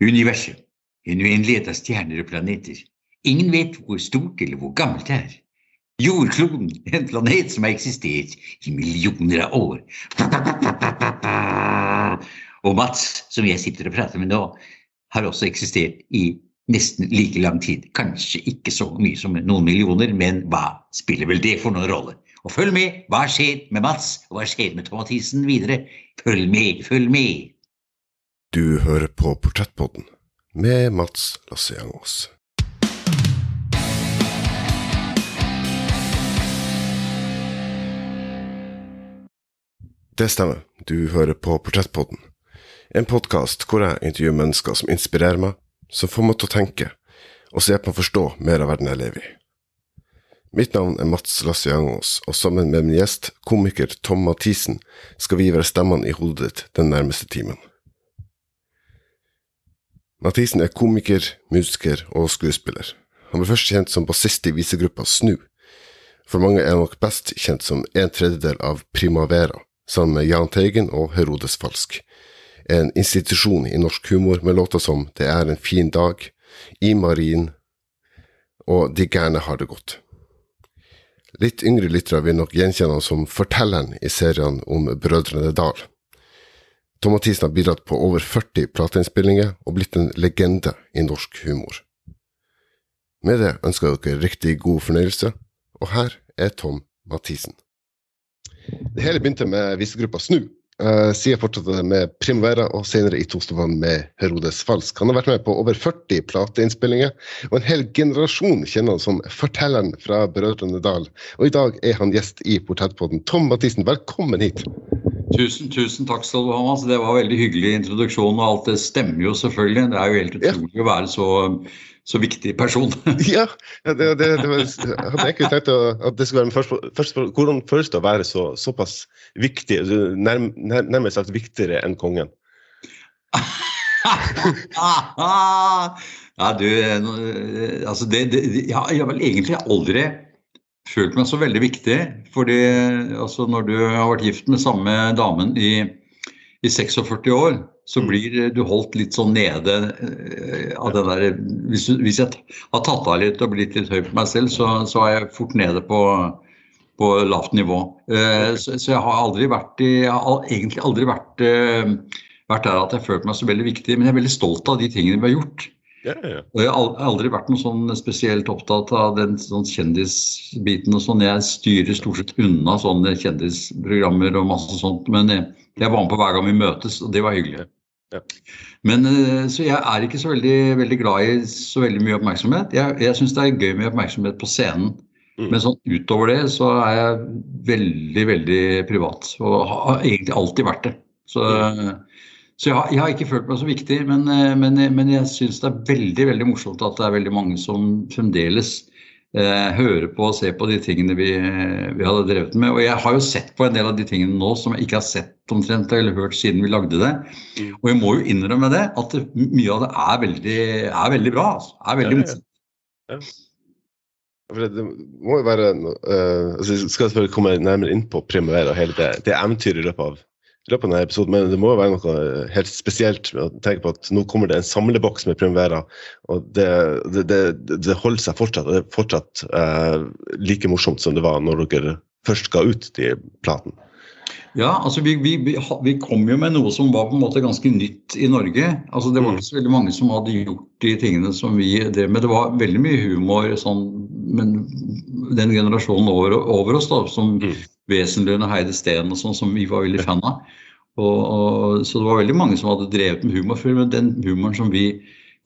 Universet. En uendelighet av stjerner og planeter. Ingen vet hvor stort eller hvor gammelt det er. Jordkloden, en planet som har eksistert i millioner av år. Og Mats, som jeg sitter og prater med nå, har også eksistert i nesten like lang tid. Kanskje ikke så mye som noen millioner, men hva spiller vel det for noen rolle? Og følg med! Hva skjer med Mats, hva skjer med Tom Mathisen videre? Følg med, følg med! Du hører på Portrettpodden med Mats Lasseangos. Det stemmer, du hører på Portrettpodden. En podkast hvor jeg intervjuer mennesker som inspirerer meg, som får meg til å tenke, og så hjelper meg å forstå mer av verden jeg lever i. Mitt navn er Mats Lassiangos, og sammen med min gjest, komiker Tom Mathisen, skal vi være stemmene i hodet ditt den nærmeste timen. Mathisen er komiker, musiker og skuespiller. Han ble først kjent som bassist i visegruppa Snu. For mange er han nok best kjent som en tredjedel av Primavera, sammen med Jahn Teigen og Herodes Falsk. En institusjon i norsk humor med låter som Det er en fin dag, I Marin og De gærne har det godt. Litt yngre lyttere vil nok gjenkjenne ham som fortelleren i seriene om Brødrene Dal. Tom Mathisen har bidratt på over 40 plateinnspillinger og blitt en legende i norsk humor. Med det ønsker jeg dere riktig god fornøyelse, og her er Tom Mathisen. Det hele begynte med visegruppa Snu. Uh, siden fortsatte med Primavera, og senere i Tostevann med Herodes Falsk. Han har vært med på over 40 plateinnspillinger, og en hel generasjon kjenner han som fortelleren fra Brødrene Dal. Og i dag er han gjest i Portrettpodden. Tom Mathisen, velkommen hit. Tusen, tusen takk skal du ha. Altså, det var en veldig hyggelig introduksjon, og alt det stemmer jo selvfølgelig. Det er jo helt utrolig ja. å være så så viktig person. ja, det, det, det var, jeg ikke tenkt tenkt at det skulle være først, først, Hvordan føles det å være så, såpass viktig, nærm, nærmest sagt viktigere enn kongen? ja, du Altså, det, det Jeg har vel egentlig aldri følt meg så veldig viktig. fordi altså, når du har vært gift med samme damen i, i 46 år, så mm. blir du holdt litt sånn nede eh, av den der hvis, hvis, jeg har tatt av litt og blitt litt høy på meg selv, så, så er jeg fort nede på, på lavt nivå. Eh, så, så, jeg har aldri vært i, jeg har egentlig aldri vært, eh, vært der at jeg har følt meg så veldig viktig, men jeg er veldig stolt av de tingene vi har gjort. Ja, ja. Og jeg har aldri vært noe sånn spesielt opptatt av den sånn kjendisbiten og sånn. Jeg styrer stort sett unna sånne kjendisprogrammer og masse sånt. Men jeg, jeg var med på hver gang vi møtes, og det var hyggelig. Ja. Men, eh, så jeg er ikke så veldig, veldig, glad i så veldig mye oppmerksomhet. Jeg, jeg syns det er gøy med oppmerksomhet på scenen. Mm. Men sånn utover det så er jeg veldig, veldig privat. Og har egentlig alltid vært det. Så, mm. Så jeg, har, jeg, har, ikke følt meg så viktig, men, eh, men, men jeg syns det er veldig, veldig morsomt at det er veldig mange som fremdeles eh, hører på og ser på de tingene vi, vi, hadde drevet med. Og jeg har jo sett på en del av de tingene nå som jeg ikke har sett omtrent eller hørt siden vi lagde det. Mm. Og jeg må jo innrømme det, at det, mye av det er veldig, er veldig bra. Altså. Er veldig morsomt. Ja, ja. For det må jo være uh, altså Jeg skal selvfølgelig komme nærmere inn på Primavera og hele det, det eventyret i løpet av i løpet av denne episoden, men det må jo være noe helt spesielt med å tenke på at nå kommer det en samleboks med premierer, og det, det, det, det holder seg fortsatt. Det er fortsatt eh, like morsomt som det var når dere først ga ut de platene. Ja, altså vi, vi, vi, kom jo med noe som var på en måte ganske nytt i Norge. Altså Det var mm. ikke så veldig mange som hadde gjort de tingene som vi drev med. Det var veldig mye humor sånn, men den generasjonen over, over oss, da, som mm. Wesenlund og Heide Steen og sånn, som vi var veldig fan av. Og, og, så det var veldig mange som hadde drevet med humor før, men den humoren som vi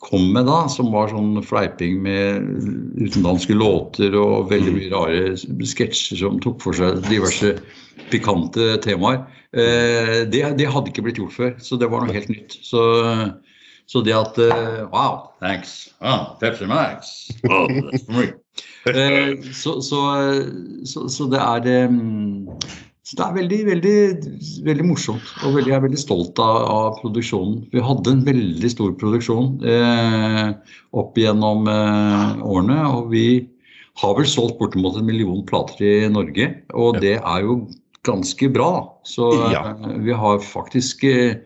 kom med da, som var sånn fleiping med utenlandske låter og veldig mye rare sketsjer som tok for seg diverse pikante temaer, eh, det, det, hadde ikke blitt gjort før. Så det var noe helt nytt. Så, så det at eh, Wow, thanks. Ah, Pepsi Max. Oh, that's for me. Eh, så, så, så, så, det er så det er veldig, veldig, veldig morsomt. Og veldig, jeg er veldig stolt av, av, produksjonen. Vi hadde en veldig stor produksjon eh, opp gjennom eh, årene. Og vi har vel solgt bortimot en million plater i Norge. Og det er jo ganske bra. Så Ja. eh, vi har faktisk eh,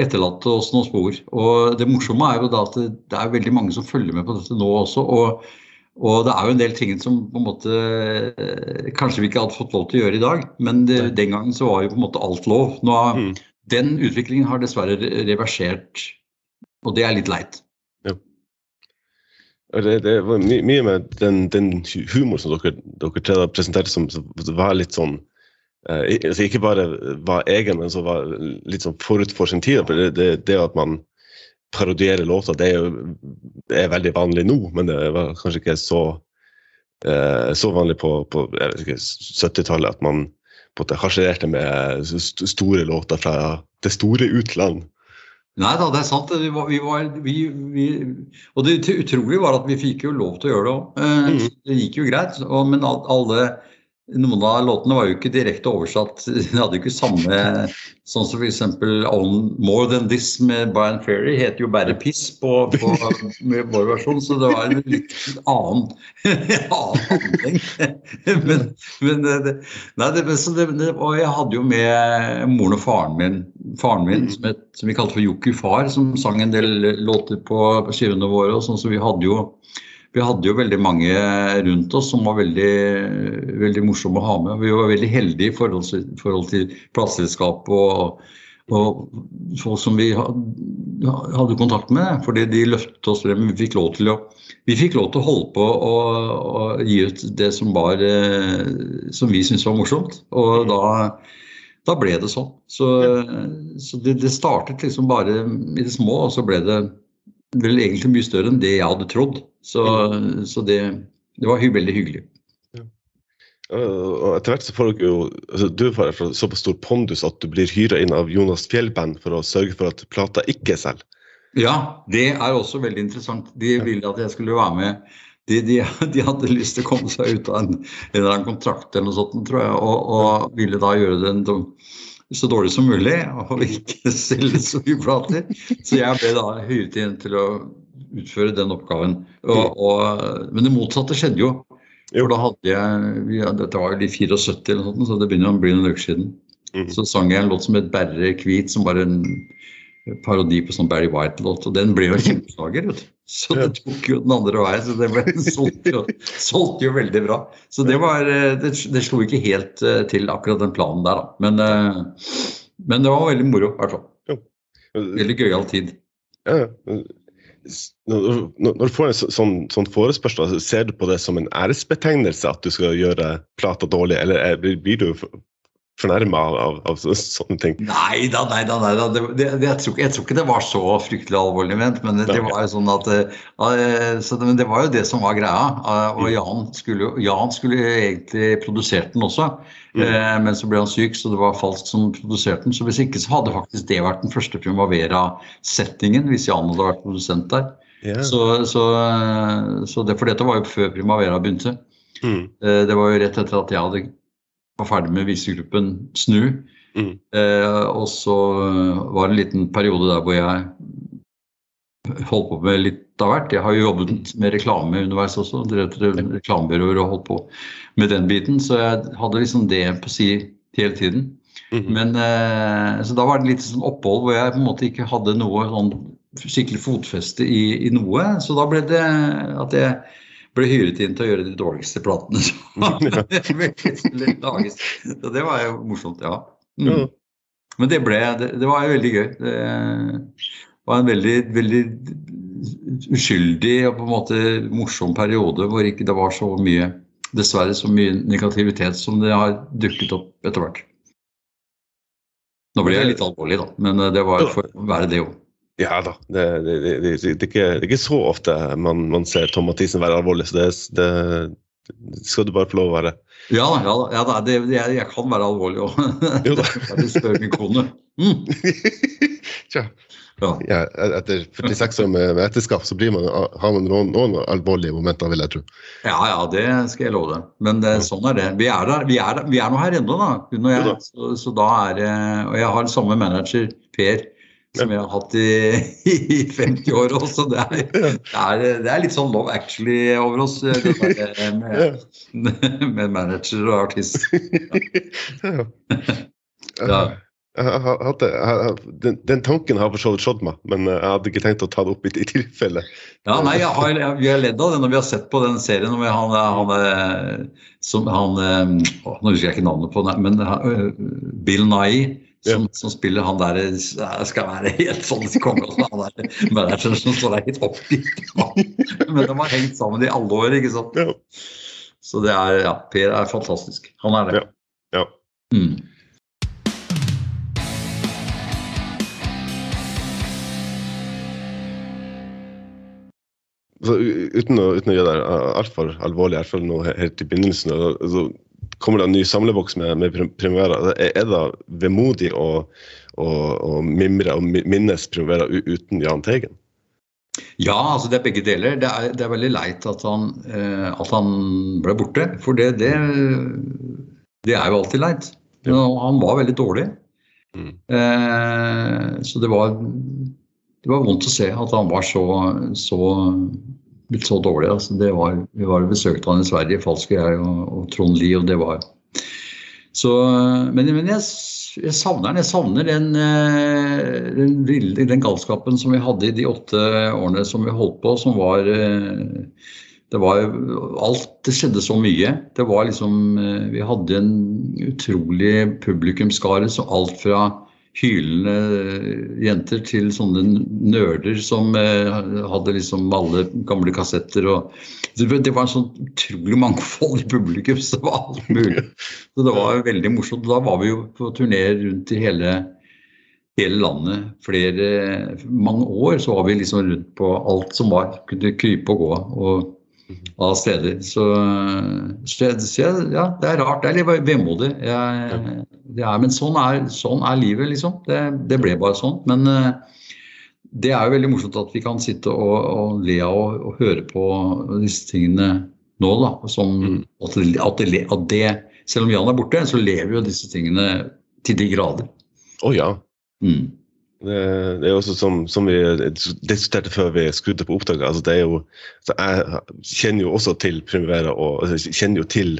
etterlatt oss noen spor. Og det morsomme er jo da at det, det er veldig mange som følger med på dette nå også. Og, og det er jo en del ting som på en måte eh, kanskje vi ikke hadde fått lov til å gjøre i dag. Men det, den gangen så var jo på en måte alt lov. Nå, Mm. Den utviklingen har dessverre reversert, og det er litt leit. Og Det, det var my mye med den, den humor som dere, dere presenterte, som som var litt sånn eh, altså Ikke bare var egen, men som var litt sånn forut for sin tid. Det, det, det at man parodierer låter, det er jo det er veldig vanlig nå, men det var kanskje ikke så eh, så vanlig på, på jeg vet ikke, 70-tallet at man på en måte harselerte med store låter fra det store utland. Nei da, det er sant. Vi var, vi var, vi, vi, og det utrolige var at vi fikk jo lov til å gjøre det òg. Mm. Det gikk jo greit. Og, men al- alle, noen av låtene var jo ikke direkte oversatt. De hadde jo ikke samme Sånn som f.eks. More Than This med Brian Ferry heter jo bare piss på, på med vår versjon, så det var en litt annen, annen handling. Men, men det, nei, det, det, og jeg hadde jo med moren og faren min, faren min som, het, som vi kalte for Joku Far, som sang en del låter på, på skivene våre. og sånn, så vi hadde jo vi hadde jo veldig mange rundt oss som var veldig, veldig morsomme å ha med. Vi var veldig heldige i forhold forhold til plateselskap og, og folk som vi hadde kontakt med. Fordi de løftet oss frem. Vi fikk lov til å, vi fikk lov til å holde på og, og gi ut det som, var, eh, som vi syntes var morsomt. Og da, da ble det sånn. Så, så det, det startet liksom bare i det små, og så ble det vel egentlig mye større enn det jeg hadde trodd. Så, så det, det var veldig hyggelig. Og etter hvert så får dere jo altså Du får såpass stor pondus at du blir hyra inn av Jonas Fjellband for å sørge for at plata ikke selger. Ja, det er også veldig interessant. De ville at jeg skulle være med. De, de, de hadde lyst til å komme seg ut av en, en eller annen kontrakt eller noe sånt, tror jeg, og, og ville da gjøre den så dårlig som mulig og ikke selge så mye plater. Så jeg ble da hyret inn til å utføre den oppgaven. Og, og, men det motsatte skjedde jo. For da hadde jeg ja, Dette var jo i 74 eller noe sånt, så det begynner å bli noen uker siden. Mm. Så sang jeg en låt som het 'Berre hvit', som var en parodi på sånn Barry White-låt. Og den ble jo kjempeslager. vet du. Så det tok jo den andre veien. Så det ble, solgte, jo, solgt jo veldig bra. Så det var eh, Det, det slo ikke helt eh, til akkurat den planen der, da. Men, eh, men det var veldig moro, i hvert fall. Veldig gøyal tid. Ja, ja. Når, du får en så- sånn, sånn forespørsel, altså, ser du på det som en æresbetegnelse at du skal gjøre plata dårlig, eller er, blir du fornærma av, av, av så- sånne ting? Nei da, nei da. Nei, da. Det, det, jeg, tror, jeg tror ikke det var så fryktelig alvorlig ment. Men det, det var jo sånn at eh, så det, Men det var jo det som var greia. eh, Mm. Og Jan skulle, Jan skulle egentlig produsert den også. Mm. eh, Men så ble han syk, så det var falskt som produserte den. Så hvis ikke så hadde faktisk det vært den første Primavera-settingen, hvis Jan hadde vært produsent der. Yeah. Så, så, så det, For dette var jo før Primavera begynte. Mm. Det var jo rett etter at jeg hadde, var ferdig med visegruppen Snu. Mm. Eh, og så var det en liten periode der hvor jeg holdt på med litt av hvert. Jeg har jo jobbet med reklame underveis også, drevet re- reklamebyråer og holdt på med den biten. Så jeg hadde liksom det på si hele tiden. Mhm. Men eh, Så da var det litt sånn opphold hvor jeg på en måte ikke hadde noe sånn skikkelig fotfeste i, i noe. Så da ble det at jeg ble hyret inn til å gjøre de dårligste platene som lages. Så det var jo morsomt, ja. Mm. Men det ble Det, det var jo veldig gøy. Det var en veldig, veldig uskyldig og på en måte morsom periode hvor ikke det var så mye Dessverre så mye negativitet som det har dukket opp etter hvert. Nå ble jeg litt alvorlig, da, men det var for å være det òg. Ja da. Det, det, det, det, det, er ikke, det er ikke så ofte man, man ser Tom Mathisen være alvorlig, så det, skal du bare få lov å være. Ja ja, ja det, jeg, jeg kan være alvorlig òg. Du spør min kone. Mm. Tja. Ja. Ja, etter 46 år med, med ekteskap så blir man, har man noen, noen alvorlige momenter, vil jeg tro. Ja, ja, det skal jeg love deg. Men det, sånn er det. Vi er, der, vi er, vi er nå her ennå, da. Hun og jeg. Så, så da er Og jeg har samme manager, Per, som jeg har hatt i, i 50 år også. Det er, det, er, det er litt sånn Love Actually over oss, med, med manager og artist. Ja. Ja. Jeg har hatt jeg har- den, den tanken har for så vidt slått meg, men eh, jeg hadde ikke tenkt å ta det opp i, i tilfelle. Ja, nei, jeg har, jeg, Vi har ledd av det når vi har sett på den serien. Når vi, han, han, eh, som, han eh, Nå husker jeg ikke navnet på men eh, Bill Nye. Som, som spiller han der eh, skal være helt sånn konge. Han der manageren som står der helt oppgitt. Men de har hengt sammen i alle år, ikke sant. Ja. Så det er, ja, Per er fantastisk. Han er det. Ja, ja. Mm. Så uten å, uten å gjøre det altfor alvorlig, i hvert fall nå helt i begynnelsen, så kommer det en ny samleboks med, med Prim- Primavera. Er det vemodig å, å, å mimre og minnes Primavera uten Jahn Teigen? Ja, altså det er begge deler. Det er, det er veldig leit at han, eh, at han ble borte. For det, det, det er jo alltid leit. Men han var veldig dårlig. Mm. Eh, så det var, det var vondt å se at han var så, så blitt så dårlig. Altså det var, vi var og besøkte han i Sverige, Falsk og jeg og, og Trond Lie, og det var så, men, men jeg, jeg savner den. Jeg savner den, den, den, den galskapen som vi hadde i de åtte årene som vi holdt på, som var eh, det var alt, det skjedde så mye. Det var liksom eh, Vi hadde en utrolig publikumsskare. Så alt fra hylende jenter til sånne nerder som eh, hadde liksom alle gamle kassetter og det var en sånn utrolig mangfold i publikum, så det var alt mulig. Så det var veldig morsomt. Da var vi jo på turné rundt i hele hele landet flere mange år så var vi liksom rundt på alt som var kunne krype og gå og av steder. Så, så, ja, det er rart. Det er litt vemodig. Jeg, det er, men sånn er, sånn er livet, liksom. Det, det ble bare sånn. Men eh, det er jo veldig morsomt at vi kan sitte og, og le av og, og høre på disse tingene nå, da. Som, at, det, at, det, at det Selv om Jan er borte, så lever jo disse tingene til de grader. Å ja. Mm. Det, det er også som, som vi diskuterte før vi skrudde på opptaket. Altså det er jo, jeg kjenner jo også til Primavera og altså kjenner jo til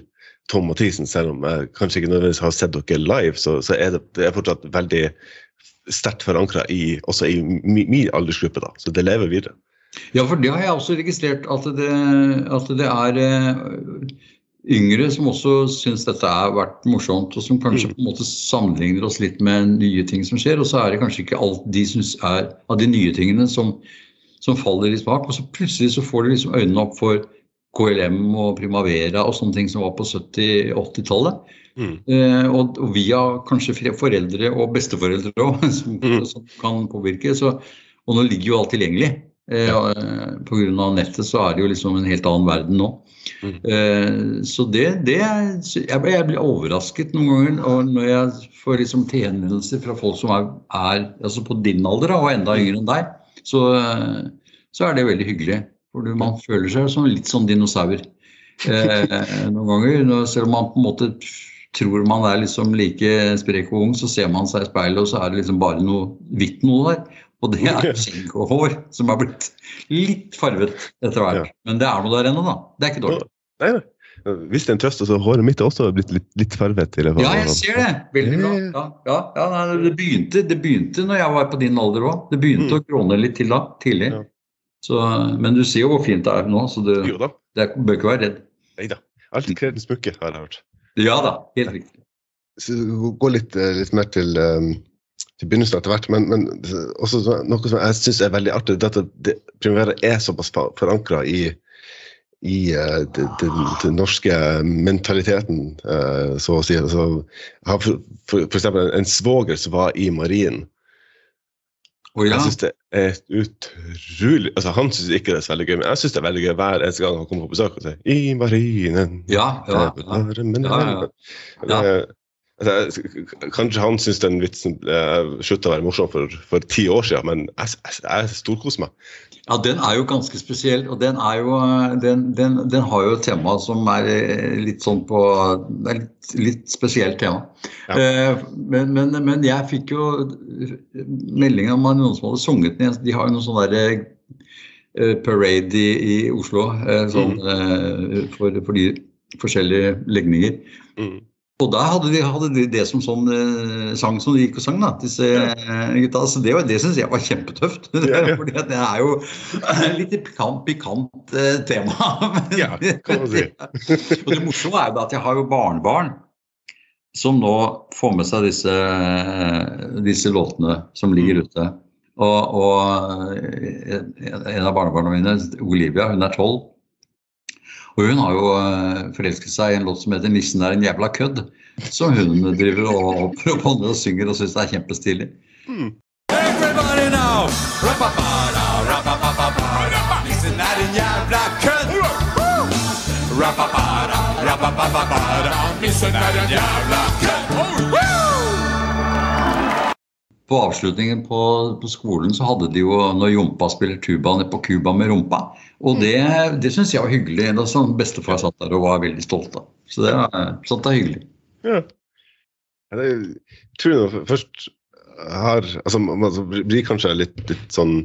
Tom Mathisen, selv om jeg kanskje ikke nødvendigvis har sett dere live, så, så er det, det er fortsatt veldig sterkt forankra også i min, min aldersgruppe. da, Så det lever videre. Ja, for det har jeg også registrert at det, at det er eh, yngre som også syns dette har vært morsomt, og som kanskje på en måte sammenligner oss litt med nye ting som skjer. Og så er det kanskje ikke alt de syns er av de nye tingene som, som faller i smak. Og så plutselig så får de liksom øynene opp for KLM og Primavera og sånne ting som var på 70-80-tallet. Mm. Eh, og, og via kanskje foreldre og besteforeldre òg, som, Mm. som kan påvirke. Så, og nå ligger jo alt tilgjengelig. Ja. eh, Pga. nettet så er det jo liksom en helt annen verden nå. Mm. Eh, så det, det er- jeg, blir- jeg blir overrasket noen ganger og når jeg får liksom til fra folk som er, er altså på din alder og enda yngre enn deg, så, så er det veldig hyggelig. For man føler seg som litt sånn dinosaur eh, noen ganger. Selv om man på en måte tror man er liksom like sprek og ung, så ser man seg i speilet, og så er det liksom bare noe hvitt noe der. Og det er skjegg og hår som er blitt litt farvet etter hvert. Men det er noe der ennå, da. Det er ikke dårlig. Nei, nei. Hvis det er en trøst, så håret mitt er også blitt litt, litt farvet. i Ja, jeg ser det. Veldig bra. Ja, ja, ja, nei, det, begynte, det begynte når jeg var på din alder òg. Det begynte å krone litt til da, tidlig. Ja. Så, men du ser jo hvor fint det er nå, så du, det bør ikke være redd. Nei da. Alltid kredens smykke, har jeg hørt. Ja da, helt riktig. Så Gå litt, eh, litt mer til, um, til begynnelsen etter hvert, men, men også noe som jeg syns er veldig artig, er at det, Primavera er såpass forankra i, i eh, den, norske mentaliteten, eh, så å si. Altså, jeg har for, for, for eksempel en svoger som var i marinen. Oh, ja, Jeg syns det er utrolig altså Han syns ikke det er så veldig gøy, men jeg syns det er veldig gøy hver eneste gang han kommer på besøk og sier 'I marinen'. ja, ja, ja. Ja, ja, Altså, kanskje han syns den vitsen eh, slutta å være morsom for, for, ti år siden, men jeg, jeg, jeg storkoser meg. Ja, den er jo ganske spesiell. Og den, er jo, den, den, den har jo et tema som er eh, litt sånn på Det er litt, litt spesielt tema. Ja. Uh, men, men, men, jeg fikk jo melding om noen som hadde sunget den. De har jo noen sånne der, uh, parade i, i Oslo sånn, mm. for, for, de forskjellige legninger. Mm. Og da hadde de, hadde de, det som sånn eh, sang som de gikk og sang, da, disse eh, gutta. Så det, det syns jeg var kjempetøft. Fordi det er jo litt pikant, pikant eh, tema. ja, kan man si. og det morsomme er jo at jeg har jo barnebarn som nå får med seg disse, disse låtene som ligger mm. ute. Og, og eh, en av barnebarna mine, Olivia, hun er tolv. Og hun har jo eh, forelsket seg i en låt som heter 'Nissen er en jævla kødd'. Som hun driver og hopper opp og synger og syns det er kjempestilig. Mm. Nissen er en jævla kødd! Nissen er en jævla kødd! På avslutningen på, på, skolen så hadde de jo når Jompa spiller tuba nede på Cuba med rumpa. Og det, det syns jeg var hyggelig. Da som Bestefar satt der og var veldig stolt av. Så det er, sånt er hyggelig. Ja. Jeg tror jeg først har altså, Man blir kanskje litt, litt sånn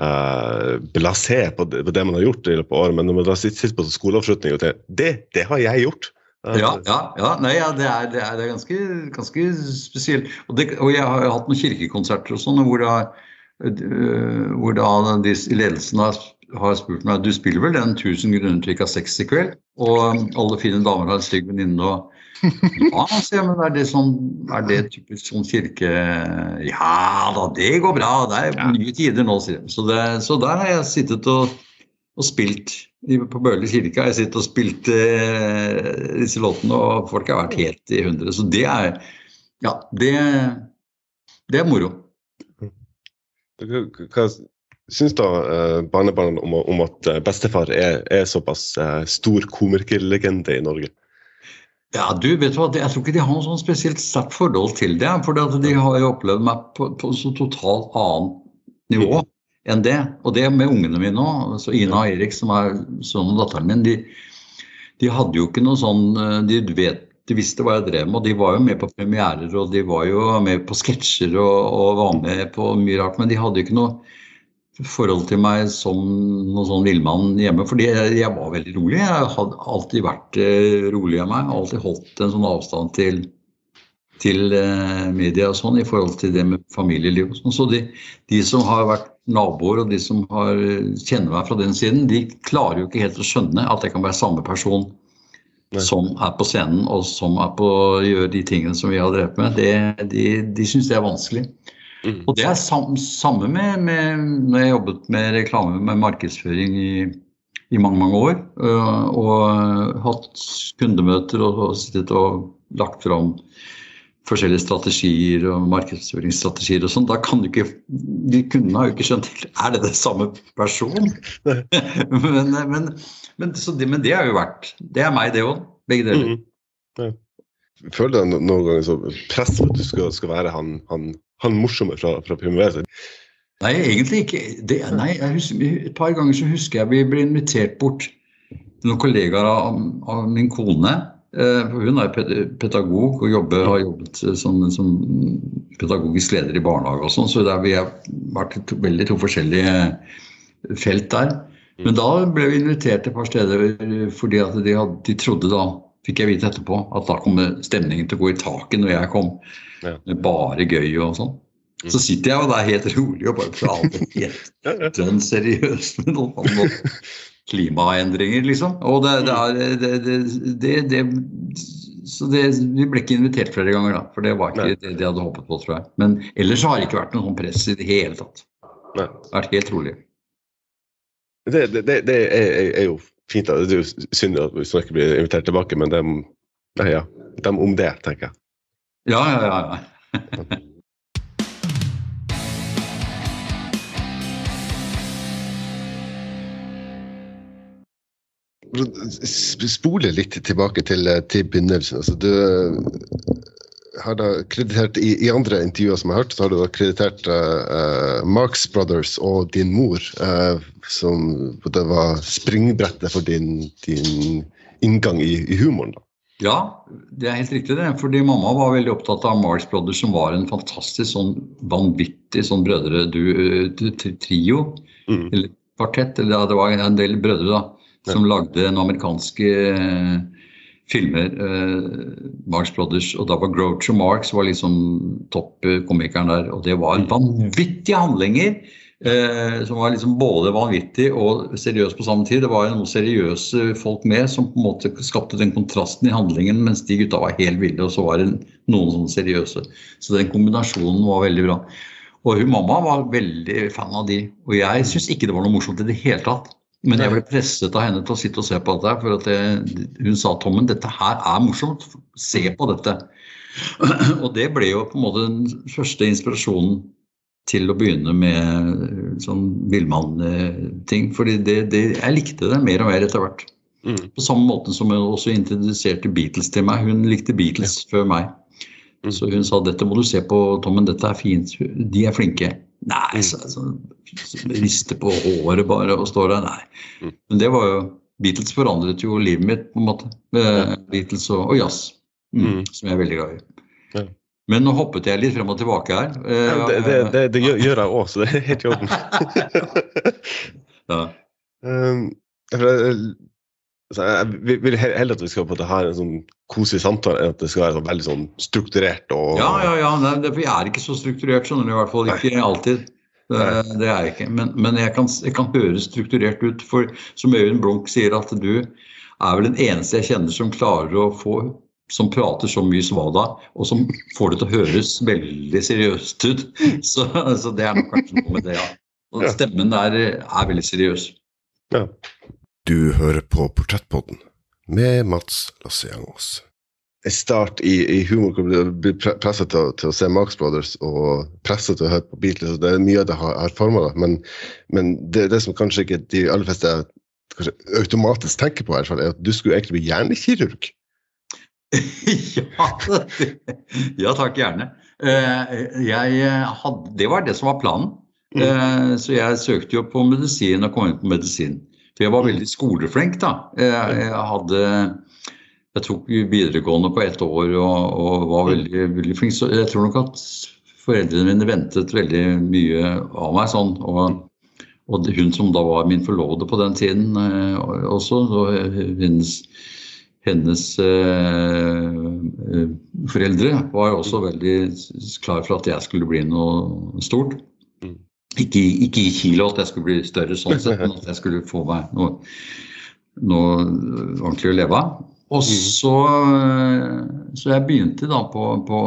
uh, blasé på det, på det, man har gjort i løpet av året, men når man sitter på skoleavslutning og tenker det, det har jeg gjort. Ja, ja, ja. Nei, ja det, er, det, er, det er, ganske, ganske spesielt. Og, og, jeg har hatt noen kirkekonserter og sånn, hvor, da, øh, hvor da de ledelsen har, har, spurt meg du spiller vel den 1000 grunner til ikke ha sex i kveld? Og alle fine damer har en stygg venninne. og ja, jeg, men er det, sånn, er det typisk sånn kirke Ja da, det går bra. Det er nye tider nå, sier jeg. Så, så der har jeg sittet og, og spilt på Bøhler kirke har jeg sittet og spilt eh, disse låtene, og folk har vært helt i hundre. Så det er Ja, det, det er moro. Hva syns da eh, barnebarna om, om, at eh, bestefar er, er såpass stor komikerlegende i Norge? Ja, du vet hva, Jeg tror ikke de har noe sånn spesielt sterkt forhold til det. For de har jo opplevd meg på, på så totalt annet nivå. Enn det. Og det med ungene mine òg. Altså Ina og Erik, som er sønnen og datteren min, de, de, hadde jo ikke noe sånn eh, De vet de visste hva jeg drev med, og de var jo med på premierer og de var jo med på sketsjer og, og, var med på mye rart. Men de hadde jo ikke noe forhold til meg som noen sånn villmann hjemme. Fordi jeg, jeg, var veldig rolig. Jeg hadde alltid vært eh, rolig av meg. Alltid holdt en sånn avstand til, til eh, media og sånn i forhold til det med familieliv og sånn. Så de, de som har vært naboer og de som har, kjenner meg fra den siden, de klarer jo ikke helt å skjønne at det kan være samme person Nei. som er på scenen og som er på å gjøre de tingene som vi har drevet med. Det, de de syns det er vanskelig. Mm. Og det er sam, samme med, med, når jeg jobbet med reklame med markedsføring i, i mange, mange år. Øh, og hatt kundemøter og, og sittet og lagt fram forskjellige strategier og markedsføringsstrategier og sånn, da kan du ikke De kundene har jo ikke skjønt Er det det samme person? men, men, men, det, men, det, har jo vært Det er meg, det òg. Begge deler. Mm. Ja. Føler du noen ganger så press at du skal, skal være han, han, han, morsomme fra, fra Primavera? Nei, egentlig ikke. Det, nei, husker, et par ganger så husker jeg vi ble invitert bort noen kollegaer av, av min kone hun er pedagog og jobber, har jobbet eh, som, som, pedagogisk leder i barnehage og sånn, så der vi har vært to, veldig to forskjellige felt der. Mm. Men da ble vi invitert et par steder fordi at de, hadde, de trodde da, fikk jeg vite etterpå, at da kom stemningen til å gå i taket når jeg kom. Ja. Bare gøy og sånn. Mm. Så sitter jeg jo der helt rolig og bare prater helt dønn seriøst med noen klimaendringer, liksom. Og det, det er det, det, det, Så vi ble ikke invitert flere ganger, da. For det var ikke Nei. det de hadde håpet på, tror jeg. Men ellers har det ikke vært noe sånn press i det hele tatt. Nei. Det har vært helt rolig. Det, det er, jo fint. Da. Det er jo synd at vi ikke blir invitert tilbake, men dem, ja, dem om det, tenker jeg. Ja, ja, ja. ja. spole litt tilbake til, til begynnelsen. Altså, du, har da kreditert i, i, andre intervjuer som jeg har hørt, så har du da kreditert uh, Marx Brothers og din mor, uh, som det var springbrettet for din, din inngang i, i, humoren. da. Ja, det er helt riktig det. Fordi mamma var veldig opptatt av Marx Brothers, som var en fantastisk sånn vanvittig sånn brødre-trio. Mm. Eller kvartett. Eller ja, det var en del brødre da, som lagde en amerikanske filmer. Eh, Marx Brothers, og da var Groucho Marx var liksom toppkomikeren der. Og det var vanvittige handlinger. Eh, som var liksom både vanvittig og seriøs på samme tid. Det var noen seriøse folk med som på en måte skapte den kontrasten i handlingen, mens de gutta var helt ville, og så var det noen sånne seriøse. Så den kombinasjonen var veldig bra. Og hun mamma var veldig fan av de. Og jeg syns ikke det var noe morsomt i det hele tatt. Men jeg ble presset av henne til å sitte og se på dette. For at det, hun sa Tommen, dette her er morsomt. Se på dette. Og det ble jo på en måte den første inspirasjonen til å begynne med sånn villmann-ting. Fordi det, det, jeg likte det mer og mer etter hvert. Mm. På samme måte som hun også introduserte Beatles til meg. Hun likte Beatles ja. før meg. Mm. Så hun sa dette må du se på, Tommen, dette er fint. De er flinke. Nei, så, så, så rister på håret bare og står der. Nei. Mm. Men det var jo Beatles forandret jo livet mitt, på en måte. Beatles og, og jazz, mm, mm. som jeg er veldig glad i. Ja. Men nå hoppet jeg litt frem og tilbake her. Ja, det, det, det, det, gjør jeg òg, så det er helt i orden. ja. um, jeg vil heller at vi skal på det her en sånn koselig samtale enn at det skal være sånn veldig sånn strukturert. og... Ja, ja, ja. Nei, det, jeg er ikke så strukturert, skjønner du. I hvert fall ikke alltid. Det, det er jeg ikke. Men, men jeg, kan, jeg, kan, høre strukturert ut. For som Øyvind Blunk sier, at du er vel den eneste jeg kjenner som klarer å få som prater så mye svada, og som får det til å høres veldig seriøst ut. Så, så det er nok kanskje noe med det, ja. Og stemmen der er veldig seriøs. Ja. Du hører på Portrettpodden med Mats Lasseangås. En start i, i humor blir presset til, til, å se Marx Brothers og presset til å høre på Beatles. Det er mye av det har, har forma deg, men, men det, det, som kanskje ikke de aller fleste kanskje automatisk tenker på, er at du skulle egentlig bli hjernekirurg. ja, ja, takk, gjerne. Eh, jeg hadde, det var det som var planen. Mm. Eh, så jeg søkte jo på medisin og kom inn på medisin. For jeg var veldig skoleflink, da. Jeg, jeg hadde jeg tok videregående på ett år og, og var veldig, veldig, flink. Så jeg tror nok at foreldrene mine ventet veldig mye av meg sånn. Og, og hun som da var min forlovede på den tiden eh, også, hennes, hennes eh, foreldre var også veldig klar for at jeg skulle bli noe stort. Ikke, ikke, i kilo at jeg skulle bli større sånn sett, men at jeg skulle få meg noe, noe ordentlig å leve av. Og mm. så, så jeg begynte da på, på,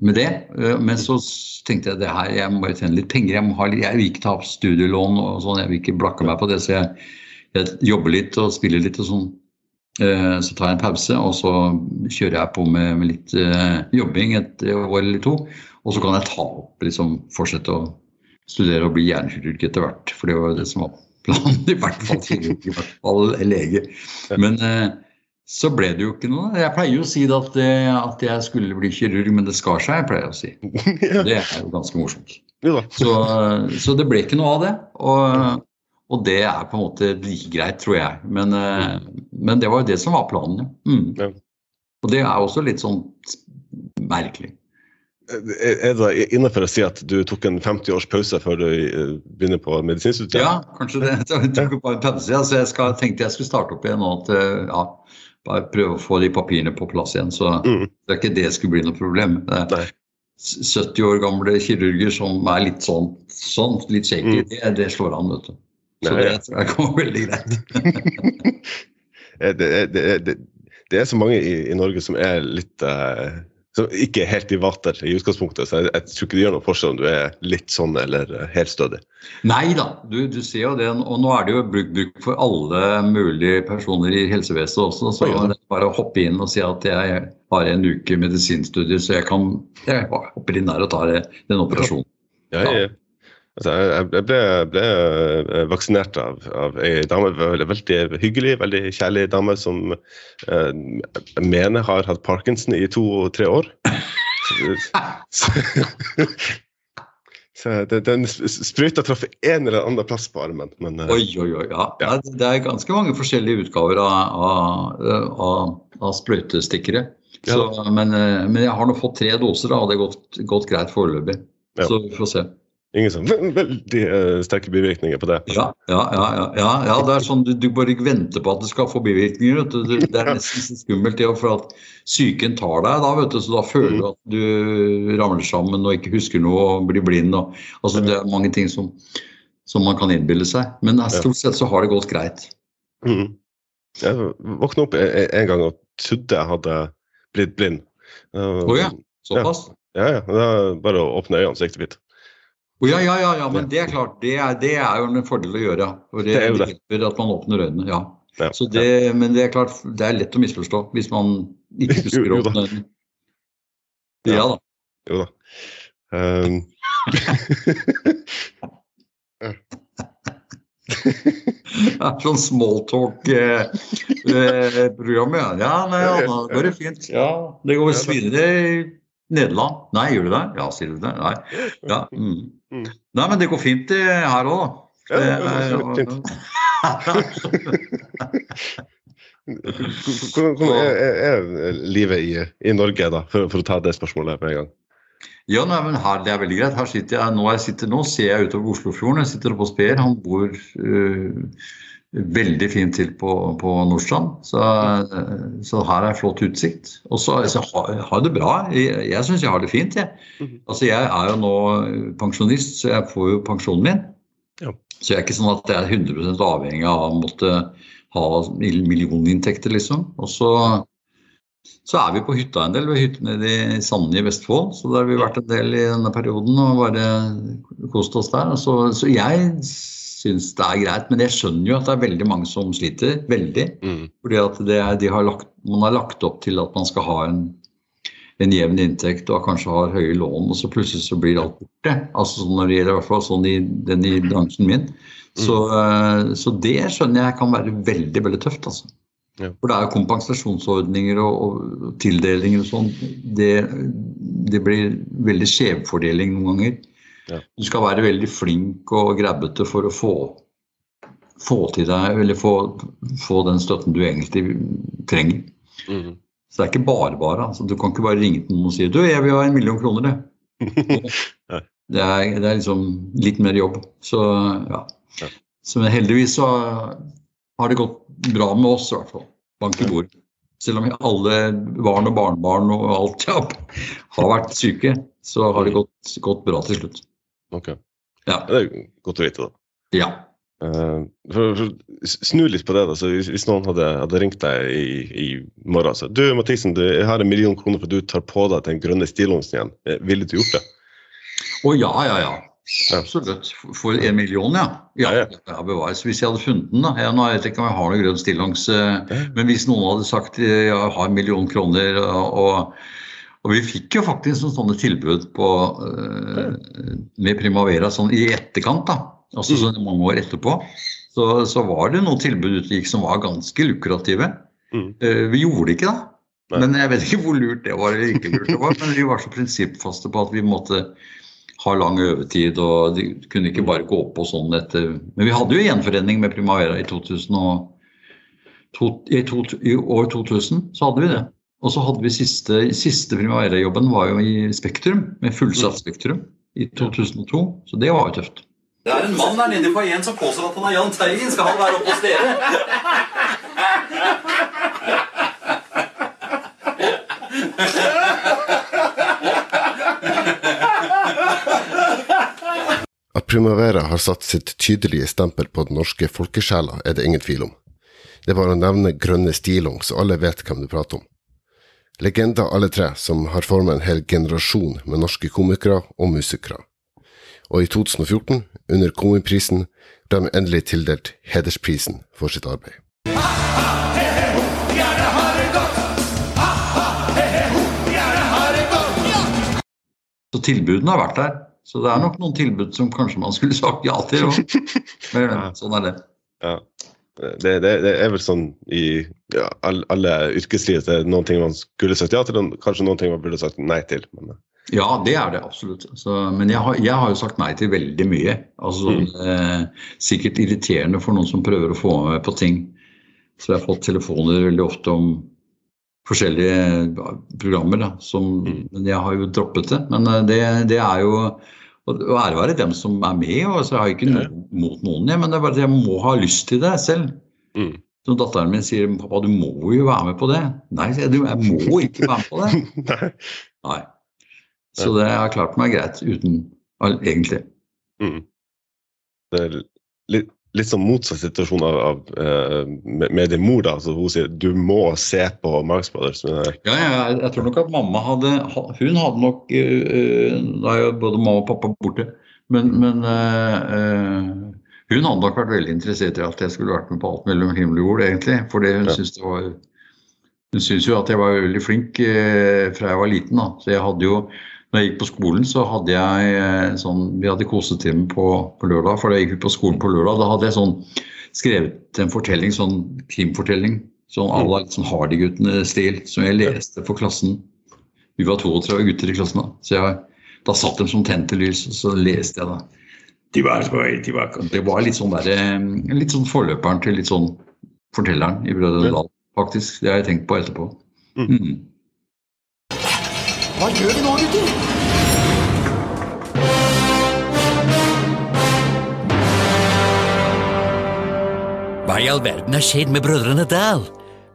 med det. Men så tenkte jeg det her, jeg må bare tjene litt penger. Jeg, ha, jeg vil ikke ta opp studielån og sånn, jeg vil ikke blakke meg på det. Så jeg, jeg jobber litt og spiller litt og sånn. Så tar jeg en pause, og så kjører jeg på med, med litt jobbing et år eller to. Og så kan jeg ta opp, liksom fortsette å studere og bli hjernekirurg etter hvert. For det var det som var planen, i hvert fall kirurg, i hvert fall lege. Men eh, så ble det jo ikke noe. Jeg pleier jo å si at, eh, at, jeg skulle bli kirurg, men det skar seg, jeg pleier å si. Det er jo ganske morsomt. Så, så det ble ikke noe av det. Og, og, det er på en måte like greit, tror jeg. Men, eh, men det var jo det som var planen, ja. Mm. Og det er også litt sånn merkelig. Er det innenfor å si at du tok en 50 års pause før du eh, begynner på medisinstudiet? Ja, kanskje det. Jeg tok bare en pause. Ja, så jeg skal, tenkte jeg skulle starte opp igjen nå. At, eh, ja, bare prøve å få de papirene på plass igjen. Så mm. det er ikke det skulle bli noe problem. Nei. 70 år gamle kirurger som er litt sånn, sånn litt shaky, mm. det, det, slår an, vet du. Så Nei, det tror jeg kommer veldig greit. det, det, det, er så mange i, i Norge som er litt uh som ikke er helt i vater i utgangspunktet. Så jeg, jeg, tror ikke det gjør noe forskjell om du er litt sånn eller helt stødig. Nei da, du, du ser jo det. Og nå er det jo bruk, bruk for alle mulige personer i helsevesenet også. Så ja. det er bare å hoppe inn og si at jeg har en uke medisinstudier, så jeg kan jeg hopper inn der og tar den operasjonen. Ja, jeg, Altså, jeg, ble, ble, eh, vaksinert av, av ei dame, veldig, hyggelig, veldig kjærlig dame som eh, jeg mener har hatt parkinson i to-tre år. Så, så, så den sprøyta traff en eller annen plass på armen. Men, oi, oi, oi. Ja. ja. Det er ganske mange forskjellige utgaver av, av, av, av sprøytestikkere. Så, ja. men, men, jeg har nå fått tre doser, og det har gått, gått greit foreløpig. Ja. Så vi får se. Ingen sånn veldig uh, sterke bivirkninger på det? Ja, ja, ja, ja, ja det er sånn du, du, bare venter på at det skal få bivirkninger. Det er nesten så skummelt det, for at psyken tar deg da, vet du, så da føler du mm. at du ramler sammen og ikke husker noe og blir blind. Og, altså, det er mange ting som, som man kan innbille seg. Men stort sett så har det gått greit. Mm. Jeg våkna opp en gang og trodde jeg hadde blitt blind. Å oh, ja, såpass? Ja, ja. Det er bare å åpne øynene, så gikk det fint. Oh, ja, ja, ja, ja, men det er klart. Det er, det er jo en fordel å gjøre. For det, det, det. hjelper at man åpner øynene. ja. ja så det, ja. Men det er klart, det er lett å misforstå hvis man ikke husker å åpne øynene. Ja, da. Jo da. Um. er sånn smalltalk-program, eh, eh, ja. Nei, ja, da går det fint. Ja, det går svinere i Nederland. Nei, gjør du det? Ja, sier du det? Nei. Ja, mm. Mm. Nei, men det går fint her òg, da. Ja, det går fint. Hvordan er, er, livet i, i Norge, da, for, for, å ta det spørsmålet med en gang? Ja, nei, men her, Det er veldig greit. Her sitter jeg, Nå jeg sitter nå, ser jeg utover Oslofjorden. Jeg sitter oppe hos Per. Han bor uh, veldig fint til på, på Nordstrand. Så, så, her er flott utsikt. Og så altså, har jeg det bra. Jeg, jeg syns jeg har det fint, jeg. Mhm. Altså, jeg er jo nå pensjonist, så jeg får jo pensjonen min. Ja. Så jeg er ikke sånn at jeg er 100 avhengig av å måtte ha millioninntekter, liksom. Og så, så er vi på hytta en del, ved hytten nede i Sande i Vestfold. Så der har vi vært en del i denne perioden og bare kost oss der. Så, så jeg syns det er greit. Men jeg skjønner jo at det er veldig mange som sliter. Veldig. Mm. Fordi at er, har lagt, man har lagt opp til at man skal ha en, en jevn inntekt og kanskje har høye lån, og så plutselig så blir alt borte. Altså sånn når det gjelder i hvert fall sånn i, den i bransjen min. Så, mm. så, det skjønner jeg kan være veldig, veldig tøft. altså. Ja. For det er jo kompensasjonsordninger og, og tildelinger og sånn. Det, det, blir veldig skjevfordeling noen ganger. Ja. Du skal være veldig flink og grabbete for å få, få til deg, eller få, få, den støtten du egentlig trenger. Mm. Så det er ikke bare bare. Altså, du kan ikke bare ringe til noen og si du, jeg vil ha en million kroner, det. det, er, det er liksom litt mer jobb. Så ja. ja. Så heldigvis så har det gått bra med oss, i hvert fall. Bank i bord. Selv om alle barn og barnebarn og alt ja, har vært syke, så har det gått, gått bra til slutt. Ok. Ja. Det er godt å vite, da. Ja. Uh, for, for, snu litt på det. da, så Hvis, hvis noen hadde, hadde, ringt deg i, i morgen så, du Mathisen, du, jeg har en million kroner for at du tar på deg den grønne stillongsen igjen. Eh, ville du gjort det? Å oh, ja, ja, ja. Absolutt. For en million, ja. Ja, ja, ja. Hvis jeg hadde funnet den, da. Jeg, nå vet jeg ikke om jeg har noen grønn stillongs, uh, men hvis noen hadde sagt jeg har en million kroner og, og og vi fikk jo faktisk sånne tilbud på, uh, med Primavera sånn i etterkant, da. Altså mm. sånn mange år etterpå. Så, så var det noen tilbud ute gikk som var ganske lukrative. Mm. Uh, vi gjorde det ikke, da. Nei. Men jeg vet ikke hvor lurt det var eller ikke lurt det var. Men vi var så prinsippfaste på at vi måtte ha lang øvetid, og de kunne ikke bare gå på sånn etter Men vi hadde jo gjenforening med Primavera i, 2000 og, to, i, to, i år 2000. Så hadde vi det. Og så hadde vi siste, siste Primavera-jobben var jo i Spektrum, med fullsatt Spektrum, i 2002. Så det var jo tøft. Det er en mann der nede i foajeen som påstår at han er Jahn Teigen. Skal han være oppe hos dere? At Primavera har satt sitt tydelige stempel på den norske folkesjela, er det ingen tvil om. Det er bare å nevne grønne stillongs, så alle vet hvem du prater om. Legender alle tre, som har formet en hel generasjon med norske komikere og musikere. Og i 2014, under Komiprisen, ble de endelig tildelt hedersprisen for sitt arbeid. Så tilbudene har vært der. Så det er nok noen tilbud som kanskje man skulle sagt ja til. Og, men sånn er det. Ja. Det, det, det er vel sånn i ja, all- alle yrkesliv at det er noen ting man skulle sagt ja til, og kanskje noen ting man burde sagt nei til. Men, eh, Ja, det er det absolutt. Så, men jeg har, jeg har jo sagt nei til veldig mye. Altså, mm. eh, sikkert irriterende for noen som prøver å få meg med på ting. Så jeg har fått telefoner veldig ofte om forskjellige programmer. Da, som, Mm. Men jeg har jo droppet det. Men eh, det, det er jo å å ære være dem som er med. Og så har jeg ikke noe mot noen, jeg, men det er bare at jeg må ha lyst til det selv. mm. Så datteren min sier pappa, du må jo være med på det. Nei, jeg, «Du, jeg må ikke være med på det. Nei. Nei. Så det har klart meg greit uten egentlig. Mm. Det er litt, litt sånn motsatt situasjon av, av eh, med, med din mor. da, altså Hun sier du må se på Marx Brothers. Men, eh, Ja, ja, jeg, tror nok at mamma hadde Hun hadde nok uh, Da er jo både mamma og pappa borte. Men, men øh, øh, hun hadde nok vært veldig interessert i at jeg skulle vært med på alt mellom himmel og jord, egentlig. Fordi hun Ja. syntes det var Hun syntes jo at jeg var veldig flink øh, fra jeg var liten. da. Så jeg hadde jo når jeg gikk på skolen, så hadde jeg øh, sånn Vi hadde kosetime på, på lørdag. For da jeg gikk på skolen på lørdag, da hadde jeg sånn skrevet en fortelling, sånn krimfortelling. Sånn à la sånn Hardy-guttene-stil, som jeg leste for klassen. Vi var 32 gutter i klassen da. Så jeg, da satt de som tente lys, og så leste jeg da. De var, på vei tilbake. det var litt sånn der, eh, litt sånn forløperen til litt sånn fortelleren i Brødrene Dal, faktisk. Det har jeg tenkt på etterpå. Mm. Hva gjør vi nå, gutter? Hva i all verden har skjedd med Brødrene Dal?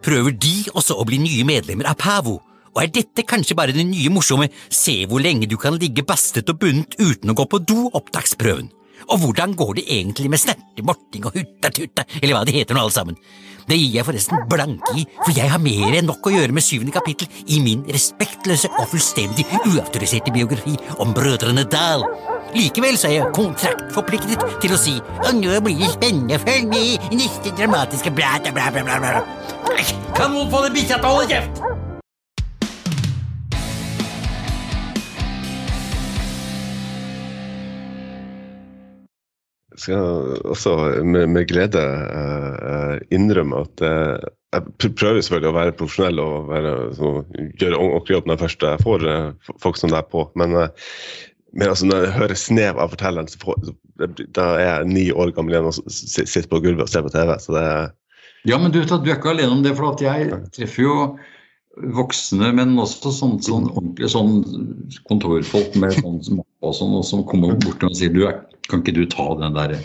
Prøver de også å bli nye medlemmer av Pavo? Og er dette kanskje bare det nye morsomme Se hvor lenge du kan ligge bastet og bundet uten å gå på do-opptaksprøven? Og hvordan går det egentlig med snertemorting og Hutta Tutta, eller hva de heter nå alle sammen? Det gir jeg forresten blanke i, for jeg har mer enn nok å gjøre med syvende kapittel i min respektløse og fullstendig uautoriserte biografi om Brødrene Dal. Likevel så er jeg kontraktforpliktet til å si Og nå blir det spennende, følg med i neste dramatiske bla. Kan noen få den bikkja til å holde kjeft? Skal også med, med glede eh, eh, innrømme at eh, jeg prøver selvfølgelig å være profesjonell og være, så, gjøre ordentlig jobb når jeg først får folk som deg på. Men, men altså, når jeg hører snev av fortelleren, så får, da er jeg ni år gammel igjen og sitter på gulvet og ser på TV. Så det er Ja, men du, du er ikke alene om det, for jeg treffer jo voksne, men også sånn, sånn ordentlig sånn kontorfolk med sånn som og sånn, og som kommer bort og sier du, er- kan ikke du ta den der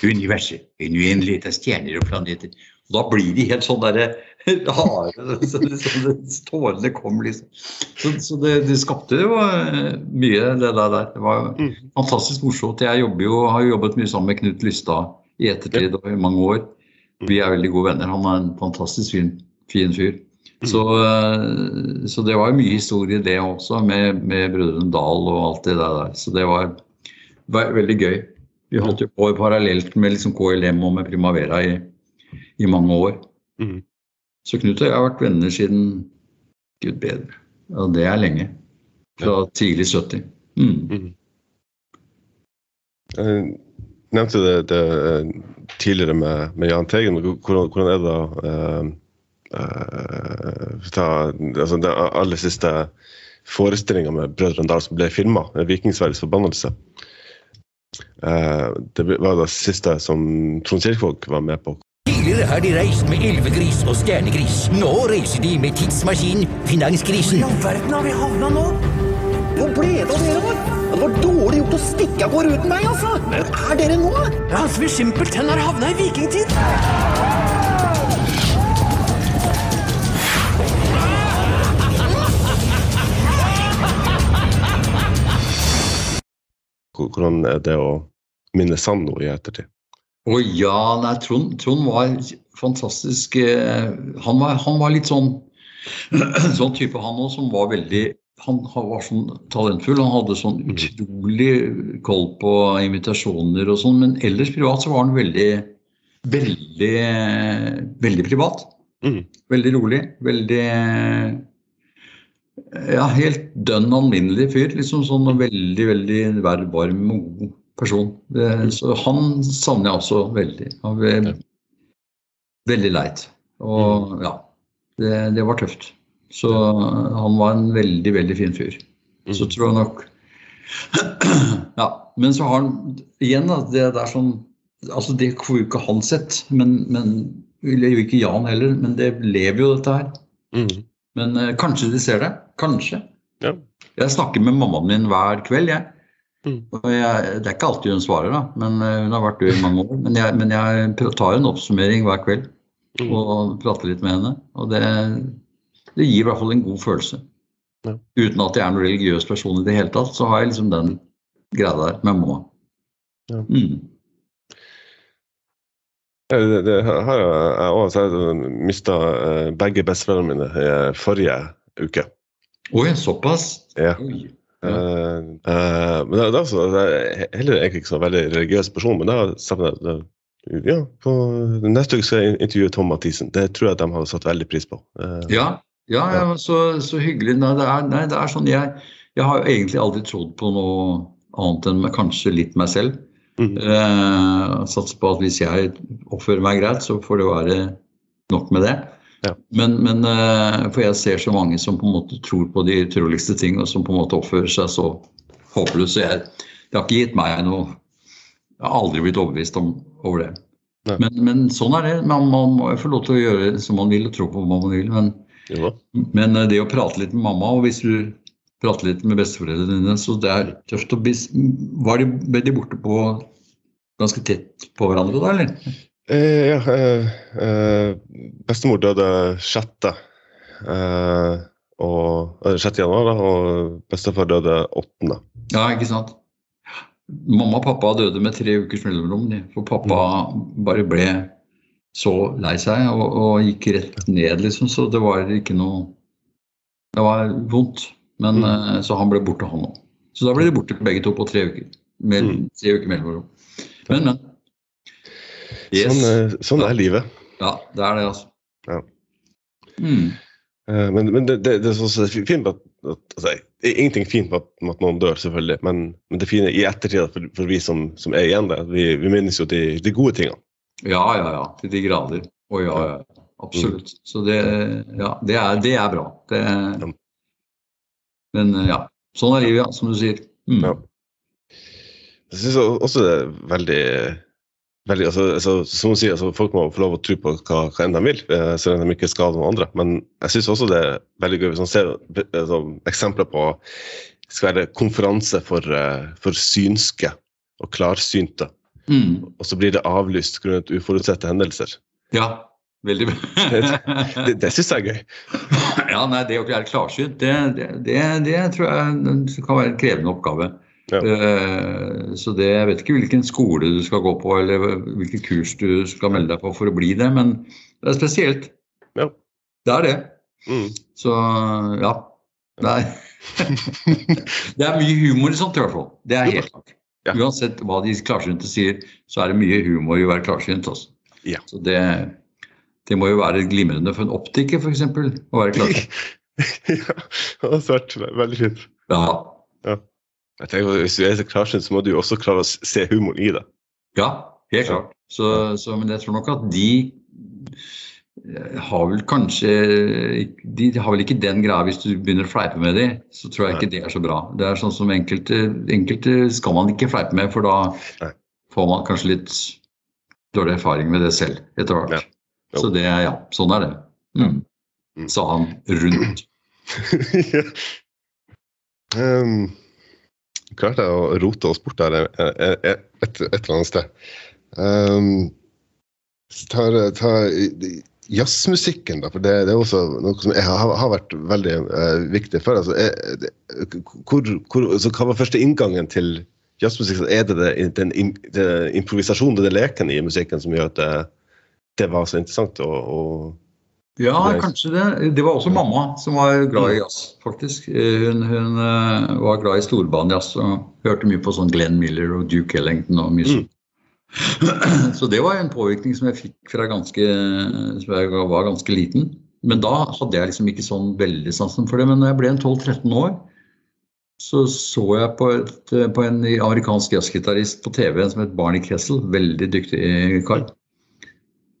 universet, uendelighet av stjerner og planeter. Og da blir de helt sånn derre rare, så, så, så, tårene kom liksom. Så, så det, det skapte jo eh, mye, det der. Det var jo fantastisk morsomt. Jeg jo, har jo jobbet mye sammen med Knut Lystad i ettertid og i mange år. Vi er veldig gode venner. Han er en fantastisk fin, fin fyr. Så, eh, så det var jo mye historie det også, med, med Brødrene Dal og alt det der. Så det var veldig gøy. Vi holdt jo på parallelt med liksom KLM og med Primavera i, i mange år. Mm. Så Knut og jeg har vært venner siden Gud bedre. Og det er lenge. Fra tidlig 70. Mm. Jeg nevnte det, det eh, tidligere med, med Jahn Teigen. Hvordan, hvordan er det uh, eh, ta, altså Den aller siste forestillinga med Brødrene Dal som ble filma, 'Vikingsverdets forbannelse'. Eh, det var det siste som Trond Kirkevåg var med på. Tidligere har de reist med elvegris og stjernegris. Nå reiser de med tidsmaskinen Finansgrisen. I all verden har vi havna nå? Hvor ble det av dere, da? Det var dårlig gjort å stikke av gårde uten meg, altså! Hvor er dere nå? Ja, altså, Vi simpelthen har havna i vikingtid. Hvordan er det å minnes han i ettertid? Å ja, nei, Trond, Trond var fantastisk eh, han var, han var litt sånn sånn type han òg, som var veldig han var sånn talentfull. Han hadde sånn utrolig koll på invitasjoner og sånn, men ellers privat så var han veldig, veldig, veldig privat. Mm. Veldig rolig. Veldig Ja, helt dønn alminnelig fyr. liksom sånn Veldig, veldig varm og god person. Det, så han savner jeg også veldig. Han ble veldig leit. Og ja, det, det var tøft. Så han var en veldig, veldig fin fyr. Så tror jeg nok Ja. Men så har han igjen, da, det, er sånn Altså, det får jo ikke han sett, men, men eller jo ikke Jan heller, men det lever jo dette her. Mm. Men eh, kanskje de ser det. Kanskje. Ja. Jeg snakker med mammaen min hver kveld, jeg. Mm. Og jeg, det er ikke alltid hun svarer, da, men eh, hun har vært død i mange år. Men jeg, men jeg tar en oppsummering hver kveld Mm. og prater litt med henne. Og det, det gir i hvert fall en god følelse. Ja. Uten at jeg er noen religiøs person i det hele tatt, så har jeg liksom den greia der med mamma. Ja. Mm. Det, det har jeg òg. Jeg mista begge besteforeldrene mine eh, forrige uke. Oi, såpass? Ja. Oi. Eh, eh, men det, det er også, det er heller egentlig ikke så veldig religiøs person, men da det- ja, på, Neste uke skal jeg intervjue Tom Mathisen. Det tror jeg de har satt veldig pris på. Uh, Ja, ja, ja så, så hyggelig. Nei, det er, nei, det er sånn jeg, jeg har jo egentlig aldri trodd på noe annet enn kanskje litt meg selv. Mm. Satser på at hvis jeg oppfører meg greit, så får det være nok med det. Ja. Men, men eh, For jeg ser så mange som på en måte tror på de utroligste ting, og som på en måte oppfører seg så håpløst. Så jeg, det har ikke gitt meg noe Jeg har aldri blitt overbevist om, over det. Men, men sånn er det. Man, man må få lov til å gjøre som man vil og tro på hva man vil. Men, ja. men eh, det å prate litt med mamma, og hvis du prater litt med besteforeldrene dine, så det er tøft å bli Var de, ble de borte på ganske tett på hverandre da, eller? Eh, ja, eh, eh, bestemor døde 6. Eh, og, eh, 6. januar, da, og bestefar døde 8. Ja, ikke sant? Mamma og pappa døde med tre ukers mellomrom, for pappa bare ble så lei seg og, og gikk rett ned, liksom. Så det var ikke noe Det var vondt. Men, Mm. eh, Så han ble borte, han òg. Så da ble de borte begge to på tre uker. Med Mm. tre uker mellomrom. Men, men. Yes. Sånn, eh, sånn er livet. Ja, det er det, altså. Ja. Mm. Eh, men men det, det, det er fint at, at altså, det Ingenting fint med at, med at noen dør, selvfølgelig, men, men det fine i ettertid for, for vi som, som er igjen der, vi, vi minnes jo de, de gode tingene. Ja, ja, ja. Til de grader. Å ja, ja. Absolutt. Mm. Så det, ja, det, er, det er bra. Det, Ja. men ja. Sånn er livet, ja, som du sier. Mm. Ja. Jeg syns også det er veldig, veldig altså, altså, Som hun sier, altså, folk må få lov å tro på hva, hva enn de vil, eh, så lenge de ikke skader noen andre. Men jeg syns også det er veldig gøy hvis man ser altså, eksempler på skal være konferanse for, eh, for synske og klarsynte, Mm. og så blir det avlyst grunnet uforutsette hendelser. Ja, veldig. Det, det syns jeg er gøy. ja, nei, det å være klarsynt, det, det, det, det tror jeg kan være en krevende oppgave. Ja. Eh, Så det, jeg vet ikke hvilken skole du skal gå på, eller hvilke kurs du skal melde deg på for å bli det, men det er spesielt. Ja. Det er det. Mm. Så ja. Det er, det er mye humor i sånt i hvert fall. Det er helt klart. Ja. Uansett hva de klarsynte sier, så er det mye humor i å være klarsynt. Også. Ja. Så det, det må jo være glimrende for en optiker, f.eks. å være klarsynt. ja, det har vært veldig fint. Ja. Ja. Jeg tenker, Hvis du er så klarsynt, så må du jo også klare å se humoren i det. ja, helt klart. Så, så, men jeg tror nok at de eh, har vel kanskje De har vel ikke den greia hvis du begynner å fleipe med dem, så tror jeg ikke det er så bra. Det er sånn som enkelte, enkelte skal man ikke fleipe med, for da får man kanskje litt dårlig erfaring med det selv etter hvert. Ja. Så det, ja, sånn er det. Mm. Mm. Sa han rundt. Ja. um, klarte jeg å rote oss bort der eh, eh, et, et, et eller annet sted. Um, ta, tar jazzmusikken, da, for det, det er også noe som jeg har, har vært veldig uh, viktig for. Altså, er, det, hvor, hvor, så hva var første inngangen til jazzmusikk? Er det, det, den improvisasjonen, det leken i musikken som gjør at det var så interessant? Og, og Ja, kanskje det. Det var også mamma som var glad i jazz, faktisk. Hun, hun eh, var glad i storbanejazz og hørte mye på sånn Glenn Miller og Duke Ellington og mye Mm. Så det var en påvirkning som jeg fikk fra ganske, som jeg var ganske liten. Men da hadde jeg liksom ikke sånn veldig sansen for det. Men når jeg ble 12-13 år, så så jeg på, et, på en amerikansk jazzgitarist på TV som het Barney Kessel. Veldig dyktig kar.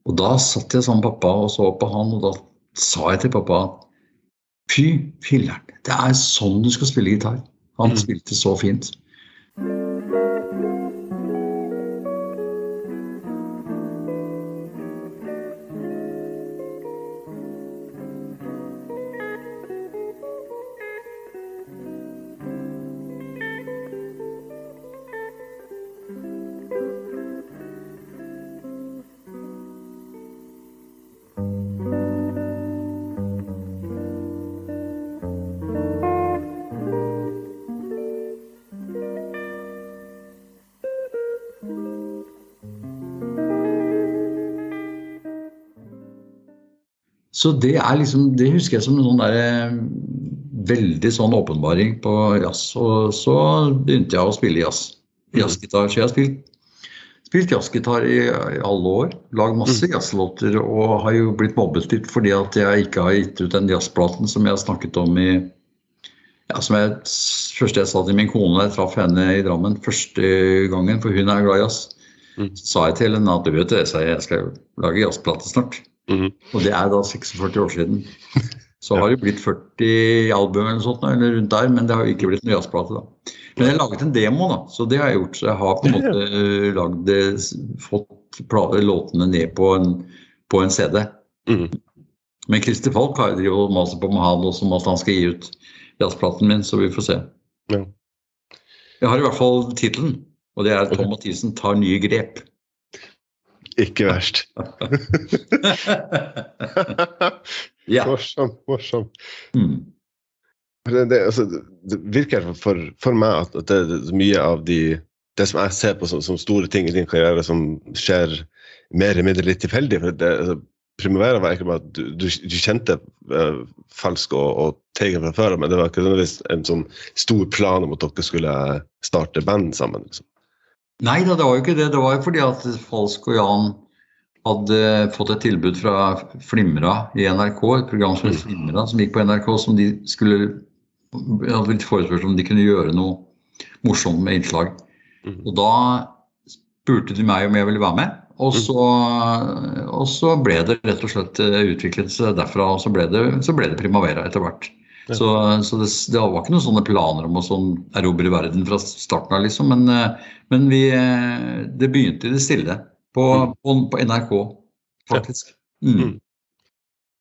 Og da satt jeg sammen med pappa og så på han, og da sa jeg til pappa Fy filler'n, det er sånn du skal spille gitar. Han spilte så fint. Så det er liksom, det husker jeg som en sånn der, veldig sånn åpenbaring på jazz. Og så begynte jeg å spille jazz. Jazzgitar. Så jeg har spilt, spilt jazzgitar i, i alle år. Lagd masse jazzlåter og har jo blitt mobbet litt fordi at jeg ikke har gitt ut den jazzplaten som jeg har snakket om i ja, som jeg, første jeg sa til min kone da jeg traff henne i Drammen første gangen, for hun er glad i jazz, så sa jeg til henne at du vet det, jeg, skal lage jazzplate snart. Mhm. Og det er da 46 år siden. Så har det blitt 40 album eller, sånt, eller rundt der, men det har ikke blitt noen jazzplate. da. Men jeg har laget en demo, da, så det har jeg gjort. Så jeg har på en måte eh, lagd det, fått låtene ned på en, på en CD. Mm. Men Christer Falk har jo mast på Mahan også om at han skal gi ut jazzplaten min, så vi får se. Ja. Jeg har i hvert fall tittelen, og det er 'Tom Mathisen tar nye grep'. Ikke verst. ja. Morsom, morsom. Mm. Det, det, altså, det virker for, for meg at, at det, er mye av de det som jeg ser på som, som store ting i din karriere, som skjer mer eller mindre litt tilfeldig. for det, altså, Primavera var egentlig bare at du, du, du kjente uh, Falsk og, og Teigen fra før, men det var ikke nødvendigvis en sånn stor plan om at dere skulle starte band sammen. Liksom. Nei da, det var jo ikke det. Det var jo fordi at Falsk og Jan hadde fått et tilbud fra Flimra i NRK, et program som het Flimra, som gikk på NRK, som de skulle hadde blitt forespurt om de kunne gjøre noe morsomt med innslag. Mhm. Og da spurte de meg om jeg ville være med. Og så, og så ble det rett og slett utviklet seg derfra, og så ble det, så ble det Primavera etter hvert. Så, så det, det var ikke noen sånne planer om å sånn erobre verden fra starten av, liksom. Men, eh, men vi, eh, det begynte i det stille på, på, på NRK, faktisk. Mm. Mm.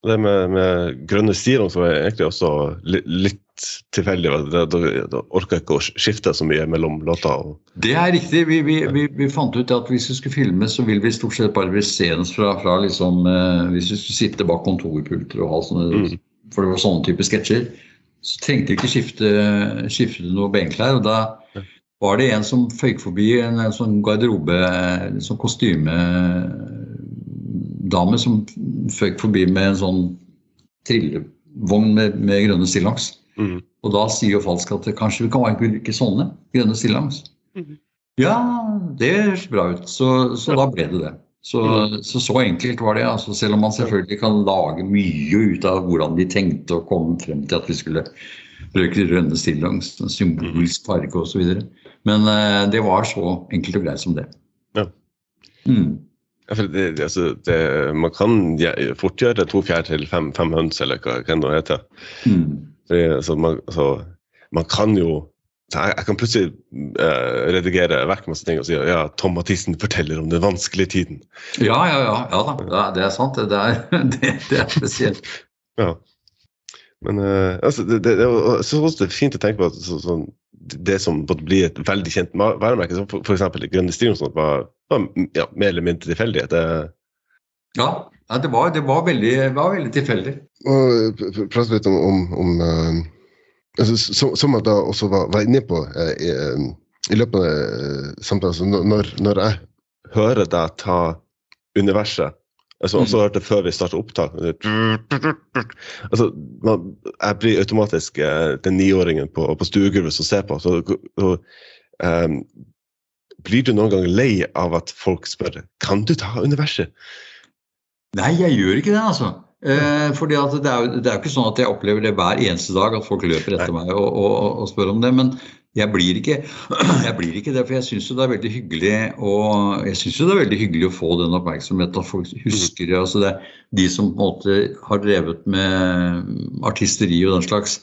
Det med, med grønne som er egentlig også li, litt tilfeldig. Da, orka jeg ikke å skifte så mye mellom låter. Og, Det er riktig. Vi, vi, vi, vi fant ut at hvis vi skulle filme, så vil vi stort sett bare bli seende fra, fra liksom, eh, Hvis vi skulle sitte bak kontorpulter og ha sånne Mm. For det var sånne type sketsjer. Så trengte vi ikke skifte, skifte noe benklær. Og da var det en som føyk forbi en, en sånn garderobe, en sånn kostymedame som føyk forbi med en sånn trillevogn med, med grønne stillongs. mm. Og da sier jo Falsk at kanskje vi kan bruke sånne grønne stillongs. Mm. Ja, det høres bra ut. Så, så da ble det det. Så, så så enkelt var det. altså Selv om man selvfølgelig kan lage mye ut av hvordan de tenkte å komme frem til at vi skulle bruke rønne stillongs, symbolsk farge osv. Men uh, det var så enkelt og greit som det. Ja. Mm. Ja, for det, det, altså, det, man kan ja, fort gjøre to fjær til fem, fem høns, eller hva hva det nå heter. Mm. Fordi, altså, man, altså, man kan jo jeg, jeg kan plutselig uh, redigere vekk masse ting og si ja, Tom Mathisen forteller om den vanskelige tiden. Ja, ja, ja. ja da, ja, det er sant. Det er, det, det er spesielt. Ja. Men uh, altså, det, det, det, og også det er fint å tenke på at så, så, det som måtte bli et veldig kjent varemerke, som eksempel Grønne sånn, var, var ja, mer eller mindre tilfeldighet. Det, Ja, ja det, var, det var, veldig, var veldig tilfeldig. Og pr- pr- prate litt om, om, om eh, altså, som, som jeg da også var, var inne på eh, i, eh, i løpet av eh, samtalen altså, når- når, jeg hører deg ta universet altså, Også hørte før vi startet opptak altså, man, Jeg blir automatisk eh, den niåringen på, på stuegulvet som ser på. Så, så, eh, blir du noen gang lei av at folk spør kan du ta universet? Nei, jeg gjør ikke det, altså. Eh, fordi det er, jo, det er jo ikke sånn at jeg opplever det hver eneste dag, at folk løper etter meg og, og, og spør om det. Men jeg blir ikke, jeg blir ikke det, for jeg syns det er veldig hyggelig og jeg synes jo det er veldig hyggelig å få den oppmerksomheten. At folk husker altså det De som på en måte har drevet med artisteri og den slags,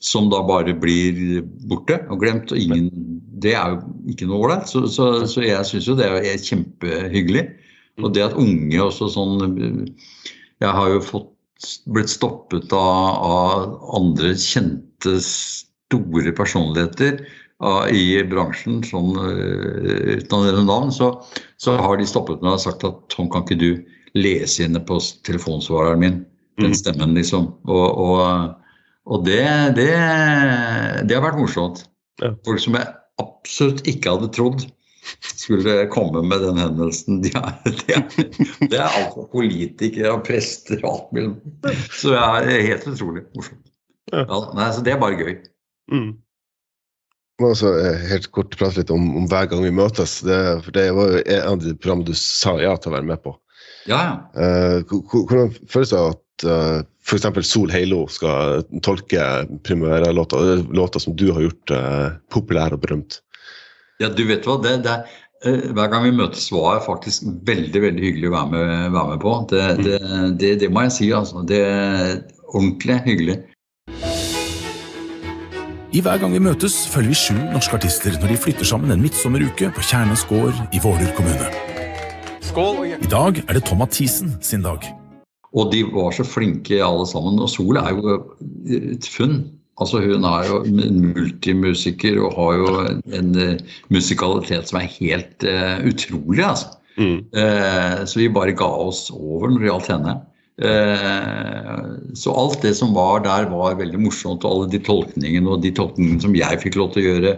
som da bare blir borte og glemt. og ingen, Det er jo ikke noe ålreit. Så, så, så jeg syns jo det er kjempehyggelig. Og det at unge også sånn jeg har jo fått, blitt stoppet av, av andre kjente, store personligheter av, i bransjen, sånn, uten å nevne navn, så, så, har de stoppet meg og sagt at Tom, kan ikke du lese inne på telefonsvareren min, den stemmen, liksom. Og, og, og det, det, det, har vært morsomt. Folk som jeg absolutt ikke hadde trodd skulle komme med den hendelsen. De er, det, er, det er alt politikere og prester og alt mulig. Så det er helt utrolig morsomt. Ja, nei, så det er bare gøy. Mm. Også, eh, helt kort prate litt om, om, hver gang vi møtes. Det, for det var jo en av de programmene du sa ja til å være med på. Ja, ja. Uh, hvordan føles det at uh, f.eks. Sol Heilo skal tolke Primavera-låter, låter som du har gjort uh, populære og berømt? Ja, du vet hva. Det, det, eh, hver gang vi møtes, var det faktisk veldig veldig hyggelig å være med, være med på. Det, mm. det, det, må jeg si. altså. Det er ordentlig hyggelig. I Hver gang vi møtes, følger vi sju norske artister når de flytter sammen en midtsommeruke på Kjernes gård i Våler kommune. Skål! I dag er det Tom Mathisen sin dag. Og de var så flinke alle sammen. Og Sol er jo et funn. Altså Hun er jo en multimusiker og har jo en, uh, musikalitet som er helt uh, utrolig. altså. Mm. Uh, så vi bare ga oss over når det gjaldt henne. så alt det som var der, var veldig morsomt. Og alle de tolkningene og de tolkningene som jeg fikk lov til å gjøre,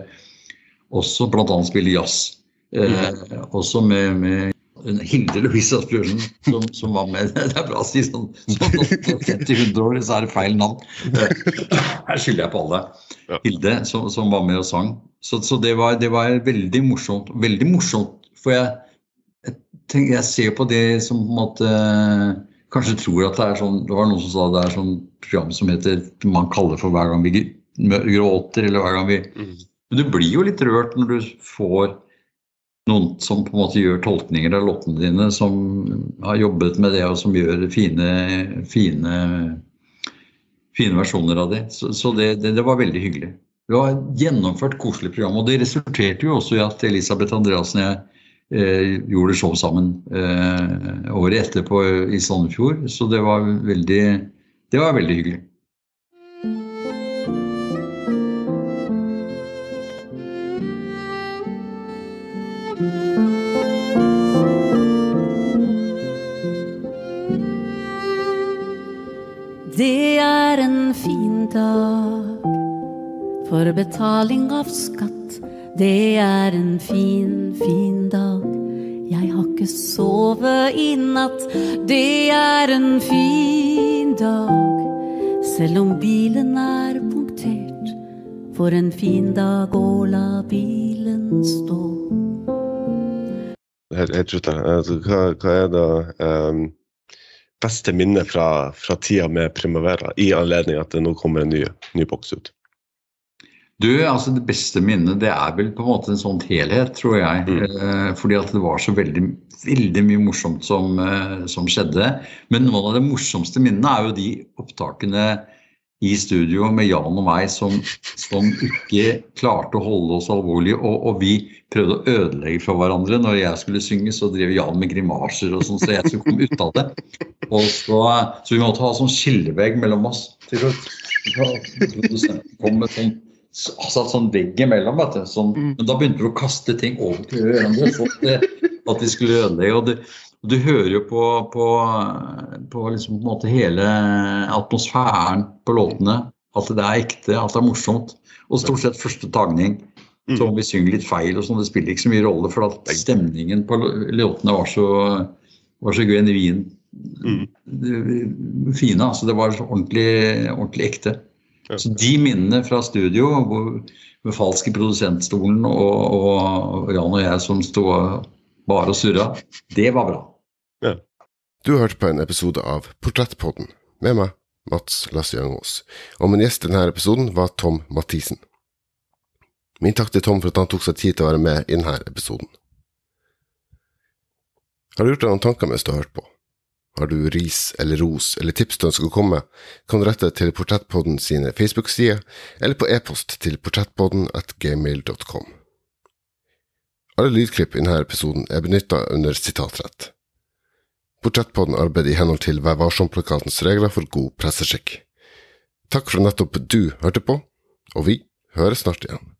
også bl.a. spille jazz. Mm. Også med, med Hilde Louise Asbjørnsen som, som, var med. Det er bra å si sånn sånn 50-100 år, så er det feil navn. Her skylder jeg på alle. Hilde som, som var med og sang. Så, så det, var, det, var, veldig morsomt. Veldig morsomt, for jeg, jeg, tenker, jeg ser på det som på en måte Kanskje tror at det er sånn Det var noen som sa det er sånn program som heter man kaller for hver gang vi gråter, eller hver gang vi mm. Men du blir jo litt rørt når du får noen som på en måte gjør tolkninger av låtene dine, som har jobbet med det, og som gjør fine, fine, fine versjoner av det. Så, så det, det, det, var veldig hyggelig. Det var et gjennomført, koselig program. Og det resulterte jo også i at Elisabeth Andreassen og jeg eh, gjorde show sammen eh, året etterpå i Sandefjord. Så det var veldig, det var veldig hyggelig. Dag for betaling av skatt. Det er en fin, fin dag. Jeg har ikke sovet i natt. Det er en fin dag, selv om bilen er punktert. For en fin dag å la bilen stå. Helt, helt slutt, altså, hva, er det um beste minne fra, fra, tida med Primavera, i anledning at det nå kommer en ny, ny boks ut? Du, altså Det beste minnet det er vel på en måte en sånn helhet, tror jeg. Mm. Eh, fordi at det var så veldig, veldig mye morsomt som, eh, som, skjedde. Men noen av de morsomste minnene er jo de opptakene i studio med Jan og meg som, som ikke klarte å holde oss alvorlige. Og, og, vi prøvde å ødelegge for hverandre. Når jeg skulle synge, så drev Jan med grimaser og sånn, så jeg skulle komme ut av det. Og så, så vi måtte ha sånn skillevegg mellom oss. til slutt. Produsenten kom med sånn satt sånn vegg imellom. vet du. Sånn, men da begynte du å kaste ting over til hverandre for at, at de skulle ødelegge. og du, du hører jo på, på, på, liksom på hele atmosfæren på låtene at det er ekte, at det er morsomt. Og stort sett første tagning. Mm. Så om vi synger litt feil, og sånn, det spiller ikke så mye rolle, for at stemningen på låtene var så, var så genuin. Mm. Fine. altså Det var så ordentlig, ordentlig ekte. Ja. Så de minnene fra studio, hvor, med falsk i produsentstolen og, og Jan og jeg som sto bare og surra, det var bra. Ja. Du har hørt på en episode av Portrettpodden med meg, Mats Lasse og min gjest i denne episoden var Tom Mathisen. Min takk til Tom for at han tok seg tid til å være med i denne episoden. Har du gjort deg noen tanker mens du har hørt på? Har du ris eller ros eller tips du ønsker å komme, kan du rette til Portrettpodden sine Facebook-sider, eller på e-post til portrettpodden at gmail.com. Alle lydklipp i denne episoden er benytta under sitatrett. Portrettpodden arbeider i henhold til Vær varsom-plakatens regler for god presseskikk. Takk for nettopp du hørte på, og vi høres snart igjen.